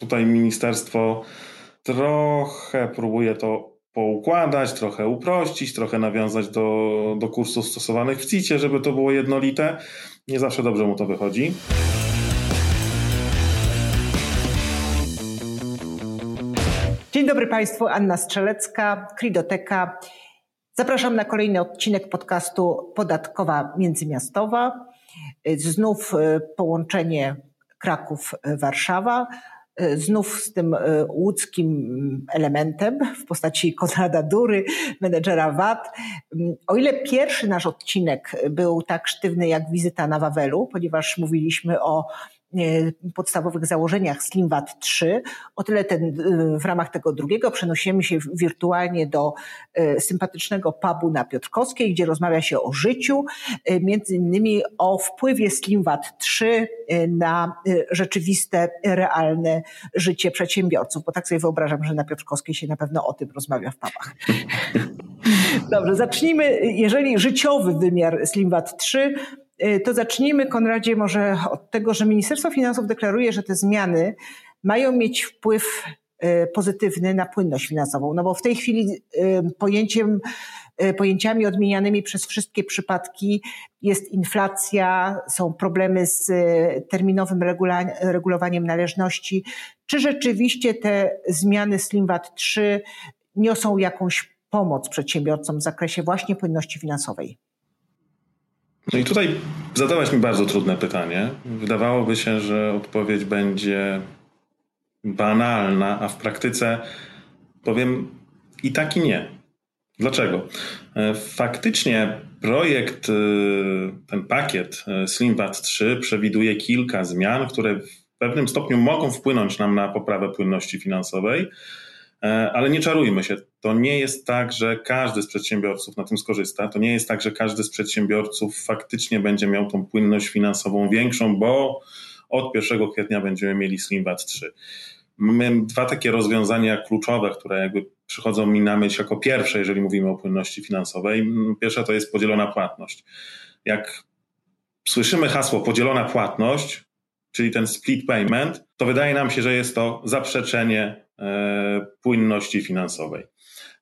Tutaj ministerstwo trochę próbuje to poukładać, trochę uprościć, trochę nawiązać do, do kursów stosowanych w CIT-ie, żeby to było jednolite. Nie zawsze dobrze mu to wychodzi. Dzień dobry Państwu, Anna Strzelecka, Kridoteka. Zapraszam na kolejny odcinek podcastu Podatkowa Międzymiastowa. Znów e, połączenie Kraków-Warszawa, znów z tym e, łódzkim elementem w postaci Konrada Dury, menedżera VAT. O ile pierwszy nasz odcinek był tak sztywny jak wizyta na Wawelu, ponieważ mówiliśmy o E, podstawowych założeniach SlimWat 3. O tyle ten, e, w ramach tego drugiego przenosimy się wirtualnie do e, sympatycznego pubu na Piotrkowskiej, gdzie rozmawia się o życiu, między innymi o wpływie SlimWat 3 na rzeczywiste, realne życie przedsiębiorców, bo tak sobie wyobrażam, że na Piotrkowskiej się na pewno o tym rozmawia w pubach. Dobrze, zacznijmy. Jeżeli życiowy wymiar SlimWat 3 Y, to zacznijmy, Konradzie, może od tego, że Ministerstwo Finansów deklaruje, że te zmiany mają mieć wpływ y, pozytywny na płynność finansową. No bo w tej chwili y, pojęciem, pojęciami odmienianymi przez wszystkie przypadki jest inflacja, są problemy z terminowym regulowaniem należności. Czy rzeczywiście te zmiany SlimWat 3 niosą jakąś pomoc przedsiębiorcom w zakresie właśnie płynności finansowej? No i tutaj zadałaś mi bardzo trudne pytanie. Wydawałoby się, że odpowiedź będzie banalna, a w praktyce powiem i tak i nie. Dlaczego? E, faktycznie projekt, e, ten pakiet e, SlimBat 3 przewiduje kilka zmian, które w pewnym stopniu mogą wpłynąć nam na poprawę płynności finansowej. Ale nie czarujmy się, to nie jest tak, że każdy z przedsiębiorców na tym skorzysta. To nie jest tak, że każdy z przedsiębiorców faktycznie będzie miał tą płynność finansową większą, bo od 1 kwietnia będziemy mieli SlimBat 3. Mamy dwa takie rozwiązania kluczowe, które jakby przychodzą mi na myśl jako pierwsze, jeżeli mówimy o płynności finansowej. Pierwsze to jest podzielona płatność. Jak słyszymy hasło podzielona płatność, czyli ten split payment, to wydaje nam się, że jest to zaprzeczenie płynności finansowej.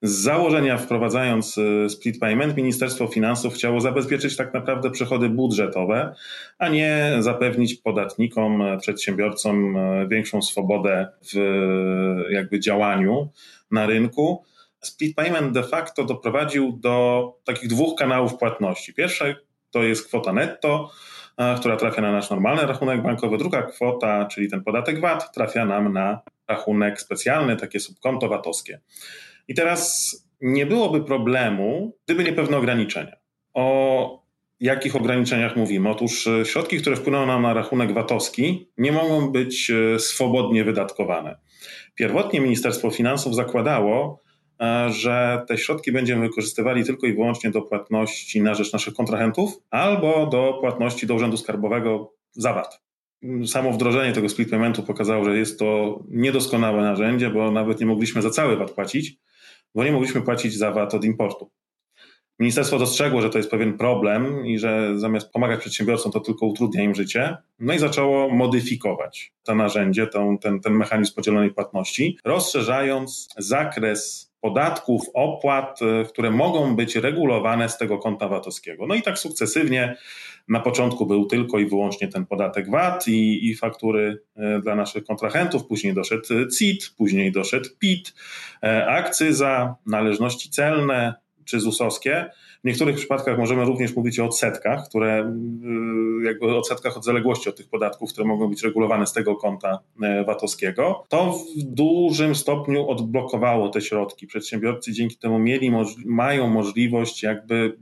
Z założenia wprowadzając e, split payment, Ministerstwo Finansów chciało zabezpieczyć tak naprawdę przychody budżetowe, a nie zapewnić podatnikom, e, przedsiębiorcom większą swobodę w jakby działaniu na rynku. Split payment de facto doprowadził do takich dwóch kanałów płatności. Pierwsze to jest kwota netto, która trafia na nasz normalny rachunek bankowy. Druga kwota, czyli ten podatek VAT, trafia nam na rachunek specjalny, takie subkonto VAT-owskie. I teraz nie byłoby problemu, gdyby nie pewne ograniczenia. O jakich ograniczeniach mówimy? Otóż e, środki, które wpłyną nam na rachunek VAT-owski, nie mogą być e, swobodnie wydatkowane. Pierwotnie Ministerstwo Finansów zakładało, e, że te środki będziemy wykorzystywali tylko i wyłącznie do płatności na rzecz naszych kontrahentów albo do płatności do Urzędu Skarbowego za VAT samo wdrożenie tego split paymentu pokazało, że jest to niedoskonałe narzędzie, bo nawet nie mogliśmy za cały VAT płacić, bo nie mogliśmy płacić za VAT od importu. Ministerstwo dostrzegło, że to jest pewien problem i że zamiast pomagać przedsiębiorcom, to tylko utrudnia im życie. No i zaczęło modyfikować to narzędzie, ten, ten, ten mechanizm podzielonej płatności, rozszerzając zakres podatków, opłat, e, które mogą być regulowane z tego konta VAT-owskiego. No i tak sukcesywnie na początku był tylko i wyłącznie ten podatek VAT i, i faktury e, dla naszych kontrahentów, później doszedł CIT, później doszedł PIT, e, akcyza, należności celne czy ZUS-owskie. W niektórych przypadkach możemy również mówić o odsetkach, które e, jakby odsetkach od zaległości od tych podatków, które mogą być regulowane z tego konta VAT-owskiego. To w dużym stopniu odblokowało te środki. Przedsiębiorcy dzięki temu mieli, mają możliwość jakby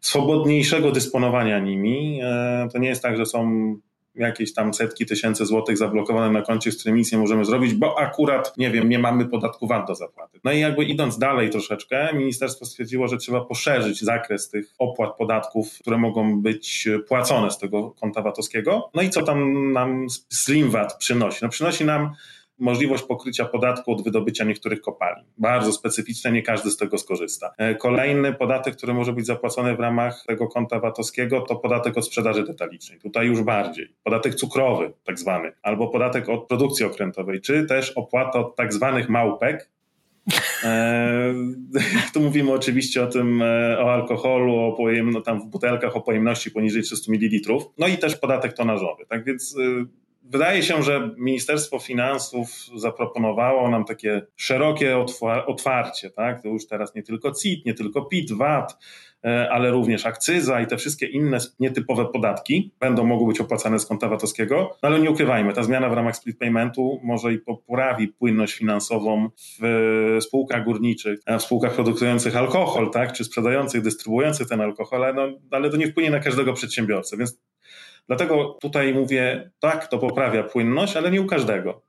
swobodniejszego dysponowania nimi. E, to nie jest tak, że są jakieś tam setki tysięcy złotych zablokowane na koncie, z którymi nic nie możemy zrobić, bo akurat, nie wiem, nie mamy podatku VAT do zapłaty. No i jakby idąc dalej troszeczkę, ministerstwo stwierdziło, że trzeba poszerzyć zakres tych opłat podatków, które mogą być płacone z tego konta VAT-owskiego. No i co tam nam Slim VAT przynosi? No przynosi nam możliwość pokrycia podatku od wydobycia niektórych kopalin. Bardzo specyficzne, nie każdy z tego skorzysta. E, kolejny podatek, który może być zapłacony w ramach tego konta VAT-owskiego, to podatek od sprzedaży detalicznej. Tutaj już bardziej. Podatek cukrowy, tak zwany, albo podatek od produkcji okrętowej, czy też opłata od tak zwanych małpek, E, tu mówimy oczywiście o tym, e, o alkoholu, o pojem, no tam w butelkach o pojemności poniżej 300 ml, no i też podatek tonażowy. Tak więc wydaje się, że Ministerstwo Finansów zaproponowało nam takie szerokie otwarcie, tak? To już teraz nie tylko CIT, nie tylko PIT, VAT, E, ale również akcyza i te wszystkie inne nietypowe podatki będą mogły być opłacane z konta VAT-owskiego. No ale nie ukrywajmy, ta zmiana w ramach split paymentu może i poprawi płynność finansową w spółkach górniczych, w spółkach produkujących alkohol, tak, czy sprzedających, dystrybuujących ten alkohol, no, ale to nie wpłynie na każdego przedsiębiorcę, więc Dlatego tutaj mówię, tak, to poprawia płynność, ale nie u każdego.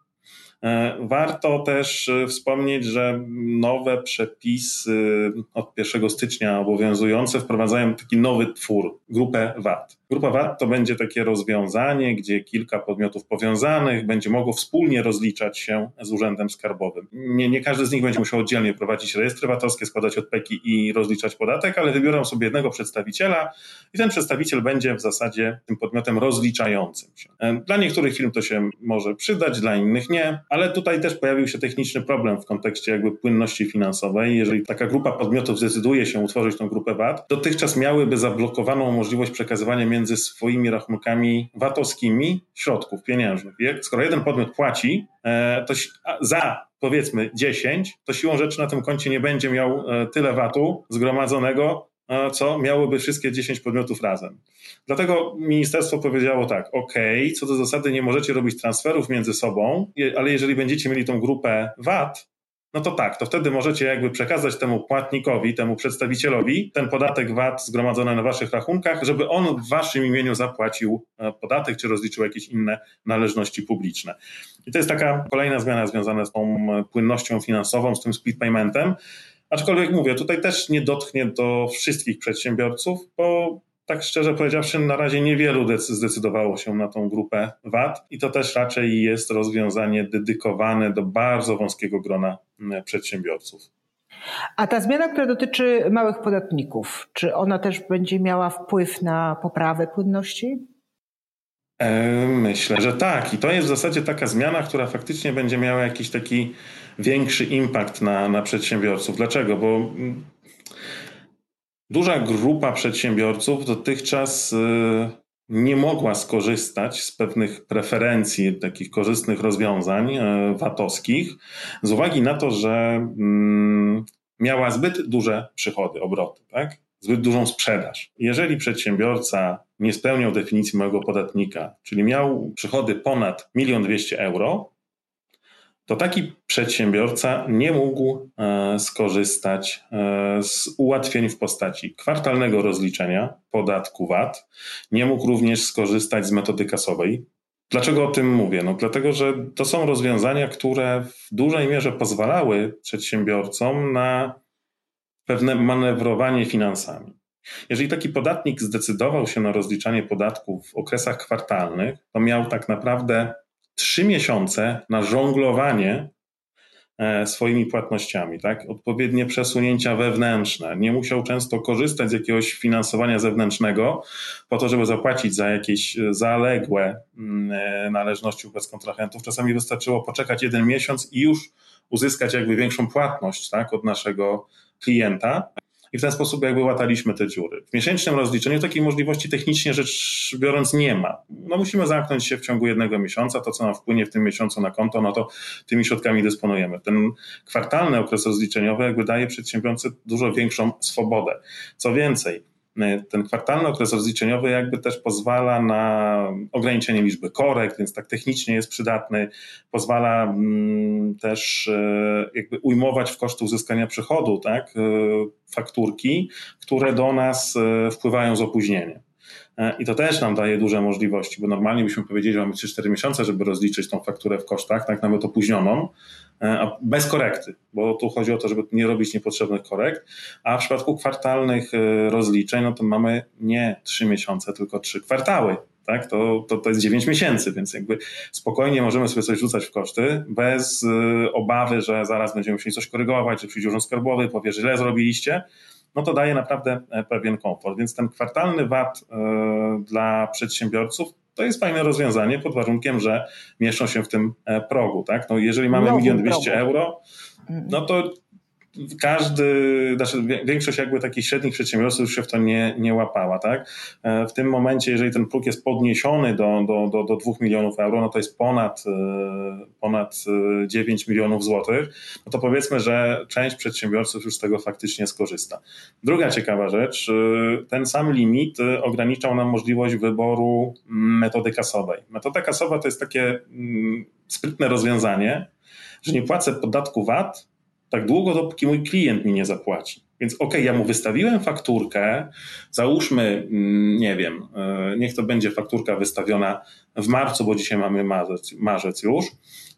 E, warto też e, wspomnieć, że nowe przepisy od 1 stycznia obowiązujące wprowadzają taki nowy twór, grupę VAT. Grupa VAT to będzie takie rozwiązanie, gdzie kilka podmiotów powiązanych będzie mogło wspólnie rozliczać się z Urzędem Skarbowym. Nie, nie każdy z nich będzie musiał oddzielnie prowadzić rejestry VAT-owskie, składać odpeki i rozliczać podatek, ale wybiorą sobie jednego przedstawiciela i ten przedstawiciel będzie w zasadzie tym podmiotem rozliczającym się. Dla niektórych firm to się może przydać, dla innych nie, ale tutaj też pojawił się techniczny problem w kontekście jakby płynności finansowej. Jeżeli taka grupa podmiotów zdecyduje się utworzyć tą grupę VAT, dotychczas miałyby zablokowaną możliwość przekazywania między swoimi rachunkami VAT-owskimi środków pieniężnych. Skoro jeden podmiot płaci e, to za powiedzmy 10, to siłą rzeczy na tym koncie nie będzie miał e, tyle VAT-u zgromadzonego, co miałyby wszystkie 10 podmiotów razem. Dlatego ministerstwo powiedziało tak, ok, co do zasady nie możecie robić transferów między sobą, ale jeżeli będziecie mieli tą grupę VAT, no to tak, to wtedy możecie jakby przekazać temu płatnikowi, temu przedstawicielowi ten podatek VAT zgromadzony na waszych rachunkach, żeby on w waszym imieniu zapłacił e, podatek czy rozliczył jakieś inne należności publiczne. I to jest taka kolejna zmiana związana z tą e, płynnością finansową, z tym split paymentem. Aczkolwiek mówię, tutaj też nie dotknie do wszystkich przedsiębiorców, bo tak szczerze powiedziawszy, na razie niewielu zdecydowało się na tą grupę VAT i to też raczej jest rozwiązanie dedykowane do bardzo wąskiego grona przedsiębiorców. A ta zmiana, która dotyczy małych podatników, czy ona też będzie miała wpływ na poprawę płynności? E, myślę, że tak. I to jest w zasadzie taka zmiana, która faktycznie będzie miała jakiś taki większy impact na, na przedsiębiorców. Dlaczego? Bo mm, Duża grupa przedsiębiorców dotychczas y, nie mogła skorzystać z pewnych preferencji, takich korzystnych rozwiązań y, VAT-owskich, z uwagi na to, że mm, miała zbyt duże przychody, obroty, tak? Zbyt dużą sprzedaż. Jeżeli przedsiębiorca nie spełniał definicji małego podatnika, czyli miał przychody ponad 1 200 euro, to taki przedsiębiorca nie mógł e, skorzystać e, z ułatwień w postaci kwartalnego rozliczenia podatku VAT, nie mógł również skorzystać z metody kasowej. Dlaczego o tym mówię? No dlatego, że to są rozwiązania, które w dużej mierze pozwalały przedsiębiorcom na pewne manewrowanie finansami. Jeżeli taki podatnik zdecydował się na rozliczanie podatków w okresach kwartalnych, to miał tak naprawdę trzy miesiące na żonglowanie e, swoimi płatnościami, tak? Odpowiednie przesunięcia wewnętrzne. Nie musiał często korzystać z jakiegoś finansowania zewnętrznego po to, żeby zapłacić za jakieś zaległe mm, e, należności wobec kontrahentów. Czasami wystarczyło poczekać jeden miesiąc i już uzyskać jakby większą płatność, tak? Od naszego klienta i w ten sposób jakby łataliśmy te dziury. W miesięcznym rozliczeniu takiej możliwości technicznie rzecz biorąc nie ma. No musimy zamknąć się w ciągu jednego miesiąca, to co nam wpłynie w tym miesiącu na konto, no to tymi środkami dysponujemy. Ten kwartalny okres rozliczeniowy jakby daje przedsiębiorcy dużo większą swobodę. Co więcej, ten kwartalny okres rozliczeniowy jakby też pozwala na ograniczenie liczby korekt, więc tak technicznie jest przydatny. Pozwala mm, też e, jakby ujmować w koszty uzyskania przychodu, tak, e, fakturki, które do nas e, wpływają z opóźnieniem. I to też nam daje duże możliwości, bo normalnie byśmy powiedzieli, że mamy 3-4 miesiące, żeby rozliczyć tą fakturę w kosztach, tak nawet opóźnioną, bez korekty, bo tu chodzi o to, żeby nie robić niepotrzebnych korekt, a w przypadku kwartalnych e, rozliczeń, no to mamy nie trzy miesiące, tylko trzy kwartały. tak? To, to, to jest 9 miesięcy, więc jakby spokojnie możemy sobie coś rzucać w koszty bez obawy, że zaraz będziemy musieli coś korygować, że przyjdzie urząd skarbowy, powie, że źle zrobiliście, no to daje naprawdę e, pewien komfort. Więc ten kwartalny VAT y, dla przedsiębiorców to jest fajne rozwiązanie pod warunkiem, że mieszczą się w tym e, progu, tak? No jeżeli mamy milion dwieście euro, no to każdy, znaczy większość jakby takich średnich przedsiębiorców już się w to nie, nie łapała, tak? E, w tym momencie, jeżeli ten próg jest podniesiony do, do, do, do 2 milionów euro, no to jest ponad, e, ponad 9 e, milionów złotych, no to powiedzmy, że część przedsiębiorców już z tego faktycznie skorzysta. Druga ciekawa rzecz, ten sam limit ograniczał nam możliwość wyboru metody kasowej. Metoda kasowa to jest takie mm, sprytne rozwiązanie, że nie płacę podatku VAT, tak długo, dopóki mój klient mi nie zapłaci. Więc okej, okay, ja mu wystawiłem fakturkę, załóżmy, mm, nie wiem, e, niech to będzie fakturka wystawiona w marcu, bo dzisiaj mamy marzec, marzec już.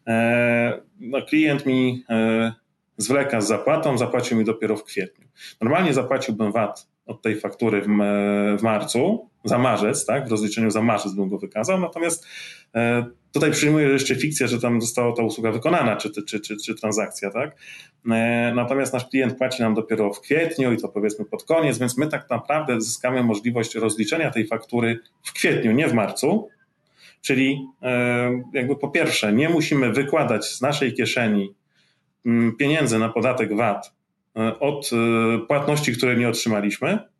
E, no, klient mi e, zwleka z zapłatą, zapłacił mi dopiero w kwietniu. Normalnie zapłaciłbym VAT od tej faktury w, w marcu, za marzec, tak? W rozliczeniu za marzec bym go wykazał, natomiast Tutaj przyjmuję jeszcze fikcję, że tam została ta usługa wykonana, czy, czy, czy, czy transakcja, tak? E, natomiast nasz klient płaci nam dopiero w kwietniu i to powiedzmy pod koniec, więc my tak naprawdę zyskamy możliwość rozliczenia tej faktury w kwietniu, nie w marcu. Czyli e, jakby po pierwsze, nie musimy wykładać z naszej kieszeni mm, pieniędzy na podatek VAT e, od płatności, które nie otrzymaliśmy,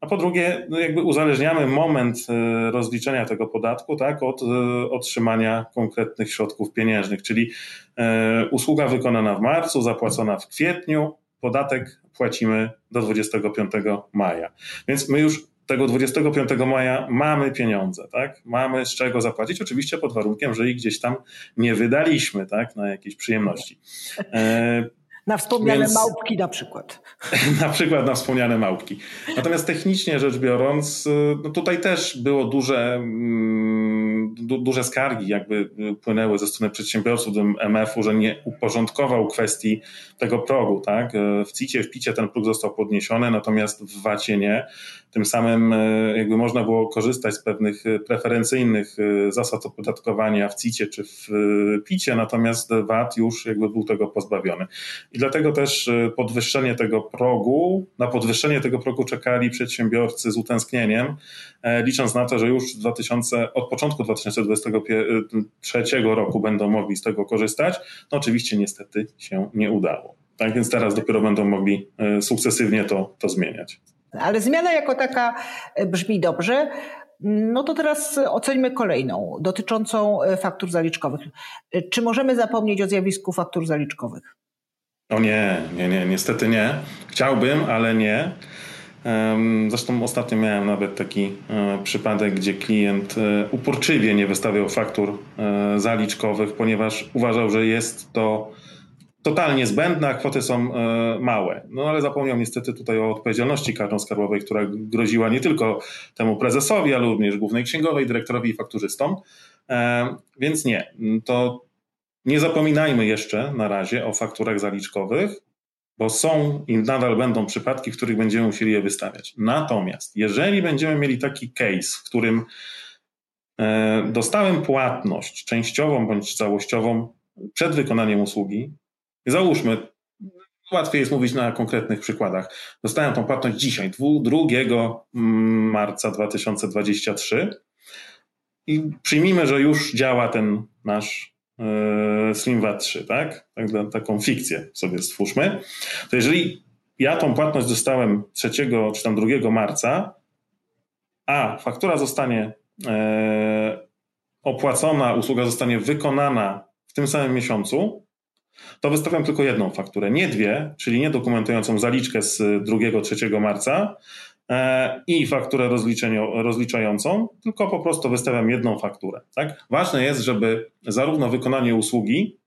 a po drugie, no jakby uzależniamy moment e, rozliczenia tego podatku tak, od e, otrzymania konkretnych środków pieniężnych, czyli e, usługa wykonana w marcu, zapłacona w kwietniu, podatek płacimy do 25 maja. Więc my już tego 25 maja mamy pieniądze, tak? Mamy z czego zapłacić, oczywiście pod warunkiem, że ich gdzieś tam nie wydaliśmy, tak? Na jakieś przyjemności. Na wspomniane Więc, małpki na przykład. Na przykład na wspomniane małpki. Natomiast technicznie rzecz biorąc, no tutaj też było duże, mm, du, duże skargi jakby płynęły ze strony przedsiębiorców do MF-u, że nie uporządkował kwestii tego progu. Tak? W CIT-ie, w PIT-ie ten próg został podniesiony, natomiast w VAT-ie nie. Tym samym e, jakby można było korzystać z pewnych e, preferencyjnych e, zasad opodatkowania w CIT-ie czy w PIT-ie, natomiast VAT już jakby był tego pozbawiony. I dlatego też podwyższenie tego progu, na podwyższenie tego progu czekali przedsiębiorcy z utęsknieniem, licząc na to, że już 2000, od początku 2023 roku będą mogli z tego korzystać. No oczywiście niestety się nie udało. Tak więc teraz dopiero będą mogli sukcesywnie to, to zmieniać. Ale zmiana jako taka e, brzmi dobrze. No to teraz oceńmy kolejną, dotyczącą e, faktur zaliczkowych. E, czy możemy zapomnieć o zjawisku faktur zaliczkowych? O nie, nie, nie, niestety nie. Chciałbym, ale nie. Zresztą ostatnio miałem nawet taki przypadek, gdzie klient uporczywie nie wystawiał faktur zaliczkowych, ponieważ uważał, że jest to totalnie zbędne, a kwoty są e, małe. No ale zapomniał niestety tutaj o odpowiedzialności karno-skarbowej, która groziła nie tylko temu prezesowi, ale również głównej księgowej, dyrektorowi i fakturzystom. E, więc nie, to nie zapominajmy jeszcze na razie o fakturach zaliczkowych, bo są i nadal będą przypadki, w których będziemy musieli je wystawiać. Natomiast jeżeli będziemy mieli taki case, w którym e, dostałem płatność częściową bądź całościową przed wykonaniem usługi, Załóżmy, łatwiej jest mówić na konkretnych przykładach. Dostałem tą płatność dzisiaj, 2 marca 2023 i przyjmijmy, że już działa ten nasz yy, SlimVat 3, tak? tak? Taką fikcję sobie stwórzmy. To jeżeli ja tą płatność dostałem 3 czy tam 2 marca, a faktura zostanie yy, opłacona, usługa zostanie wykonana w tym samym miesiącu, to wystawiam tylko jedną fakturę, nie dwie, czyli nie dokumentującą zaliczkę z 2-3 marca i fakturę rozliczającą, tylko po prostu wystawiam jedną fakturę. Tak? Ważne jest, żeby zarówno wykonanie usługi,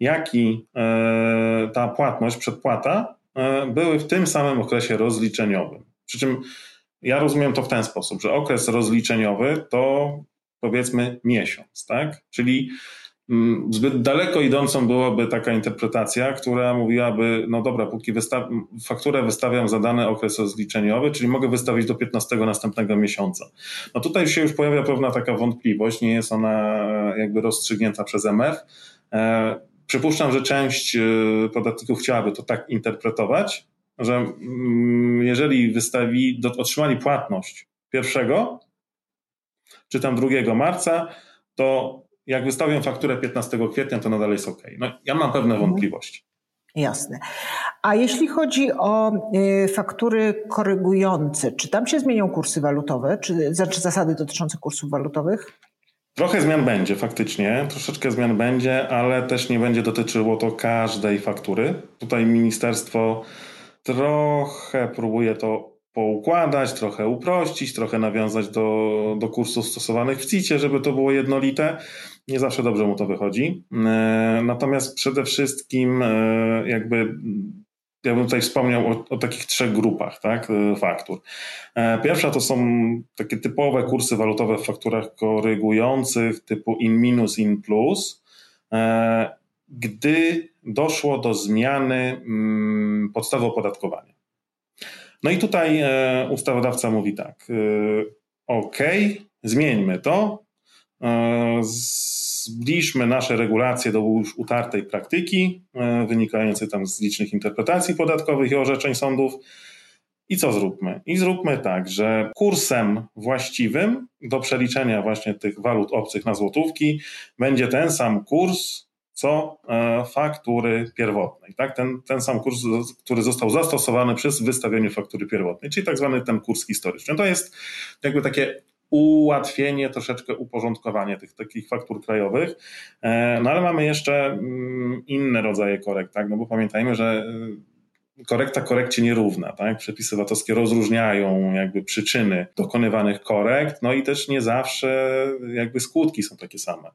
jak i e, ta płatność, przedpłata e, były w tym samym okresie rozliczeniowym. Przy czym ja rozumiem to w ten sposób, że okres rozliczeniowy to powiedzmy miesiąc, tak? Czyli zbyt daleko idącą byłaby taka interpretacja, która mówiłaby, no dobra, póki wysta fakturę wystawiam za dany okres rozliczeniowy, czyli mogę wystawić do 15 następnego miesiąca. No tutaj się już pojawia pewna taka wątpliwość, nie jest ona jakby rozstrzygnięta przez MF. E, przypuszczam, że część e, podatników chciałaby to tak interpretować, że mm, jeżeli wystawi, otrzymali płatność pierwszego, czy tam 2 marca, to jak wystawię fakturę 15 kwietnia, to nadal jest ok. No, ja mam pewne mhm. wątpliwości. Jasne. A jeśli chodzi o y, faktury korygujące, czy tam się zmienią kursy walutowe, czy znaczy zasady dotyczące kursów walutowych? Trochę zmian będzie faktycznie, troszeczkę zmian będzie, ale też nie będzie dotyczyło to każdej faktury. Tutaj ministerstwo trochę próbuje to poukładać, trochę uprościć, trochę nawiązać do, do kursów stosowanych w CIT-ie, żeby to było jednolite. Nie zawsze dobrze mu to wychodzi. E, natomiast przede wszystkim e, jakby ja bym tutaj wspomniał o, o, takich trzech grupach tak, e, faktur. Pierwsza to są takie typowe kursy walutowe w fakturach korygujących typu in minus, in plus. Gdy doszło do zmiany mm, podstawy opodatkowania. No i tutaj ustawodawca mówi tak, ok, zmieńmy to, zbliżmy nasze regulacje do już utartej praktyki, e, wynikającej tam z licznych interpretacji podatkowych i orzeczeń sądów. I co zróbmy? I zróbmy tak, że kursem właściwym do przeliczenia właśnie tych walut obcych na złotówki będzie ten sam kurs, co e, faktury pierwotnej. Tak? Ten, ten sam kurs, który został zastosowany przy wystawieniu faktury pierwotnej, czyli tak zwany ten kurs historyczny. To jest jakby takie ułatwienie, troszeczkę uporządkowanie tych takich faktur krajowych. E, no ale mamy jeszcze mm, inne rodzaje korekt, tak? No bo pamiętajmy, że korekta korekcie nierówna, tak? Przepisy VAT-owskie rozróżniają jakby przyczyny dokonywanych korekt, no i też nie zawsze jakby skutki są takie same.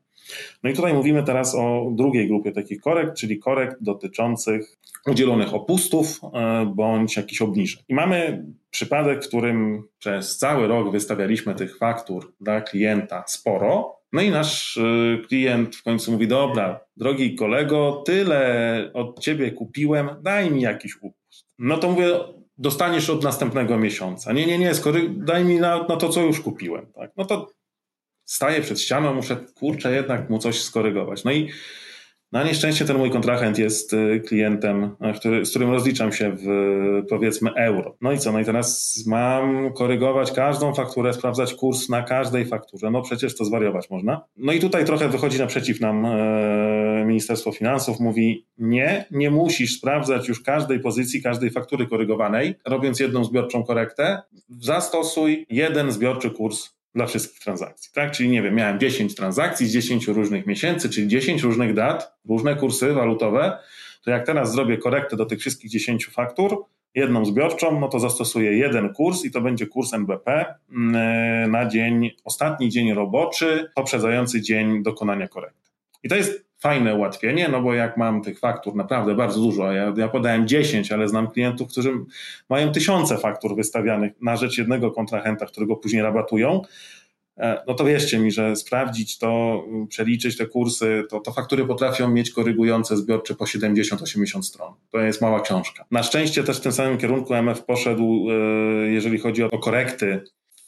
No i tutaj mówimy teraz o drugiej grupie takich korekt, czyli korekt dotyczących udzielonych opustów e, bądź jakichś obniżek. I mamy przypadek, w którym przez cały rok wystawialiśmy tych faktur dla klienta sporo, no i nasz e, klient w końcu mówi: Dobra, drogi kolego, tyle od ciebie kupiłem, daj mi jakiś upust. No to mówię, dostaniesz od następnego miesiąca. Nie, nie, nie, skory, daj mi na, na to, co już kupiłem. Tak? No to staję przed ścianą, muszę kurczę jednak mu coś skorygować. No i na nieszczęście ten mój kontrahent jest y, klientem, y, który, z którym rozliczam się w powiedzmy euro. No i co? No i teraz mam korygować każdą fakturę, sprawdzać kurs na każdej fakturze. No przecież to zwariować można. No i tutaj trochę wychodzi naprzeciw nam e, Ministerstwo Finansów. Mówi nie, nie musisz sprawdzać już każdej pozycji, każdej faktury korygowanej, robiąc jedną zbiorczą korektę. Zastosuj jeden zbiorczy kurs dla wszystkich transakcji, tak? Czyli nie wiem, miałem 10 transakcji z 10 różnych miesięcy, czyli 10 różnych dat, różne kursy walutowe, to jak teraz zrobię korektę do tych wszystkich 10 faktur, jedną zbiorczą, no to zastosuję jeden kurs i to będzie kurs NBP mm, na dzień, ostatni dzień roboczy, poprzedzający dzień dokonania korekty. I to jest fajne ułatwienie, no bo jak mam tych faktur naprawdę bardzo dużo, ja, ja podałem 10, ale znam klientów, którzy mają tysiące faktur wystawianych na rzecz jednego kontrahenta, którego później rabatują, e, no to wierzcie mi, że sprawdzić to, przeliczyć te kursy, to, to faktury potrafią mieć korygujące zbiorcze po 70-80 stron. To jest mała książka. Na szczęście też w tym samym kierunku MF poszedł, e, jeżeli chodzi o korekty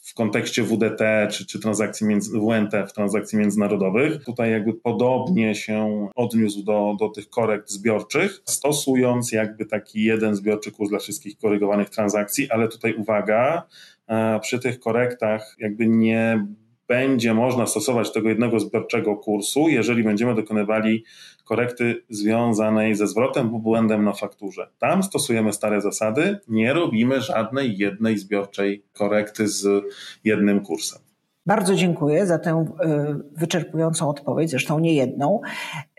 w kontekście WDT czy, czy transakcji między, WNT w transakcji międzynarodowych. Tutaj jakby podobnie się odniósł do, do tych korekt zbiorczych, stosując jakby taki jeden zbiorczy kurs dla wszystkich korygowanych transakcji, ale tutaj uwaga, e, przy tych korektach jakby nie będzie można stosować tego jednego zbiorczego kursu, jeżeli będziemy dokonywali korekty związanej ze zwrotem lub błędem na fakturze. Tam stosujemy stare zasady, nie robimy żadnej jednej zbiorczej korekty z jednym kursem. Bardzo dziękuję za tę e, wyczerpującą odpowiedź, zresztą nie jedną.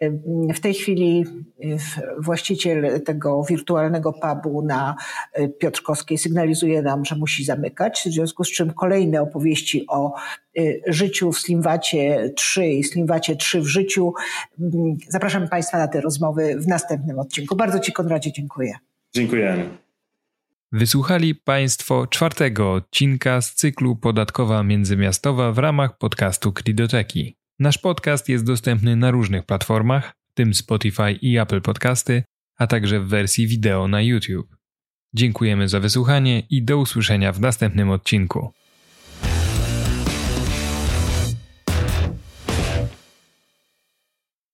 E, w tej chwili e, właściciel tego wirtualnego pubu na Piotrkowskiej sygnalizuje nam, że musi zamykać, w związku z czym kolejne opowieści o życiu w Slimwacie 3 i Slimwacie 3 w życiu. Zapraszam Państwa na te rozmowy w następnym odcinku. Bardzo Ci Konradzie dziękuję. Dziękuję. Wysłuchali Państwo czwartego odcinka z cyklu Podatkowa Międzymiastowa w ramach podcastu Kridoteki. Nasz podcast jest dostępny na różnych platformach, w tym Spotify i Apple Podcasty, a także w wersji wideo na YouTube. Dziękujemy za wysłuchanie i do usłyszenia w następnym odcinku.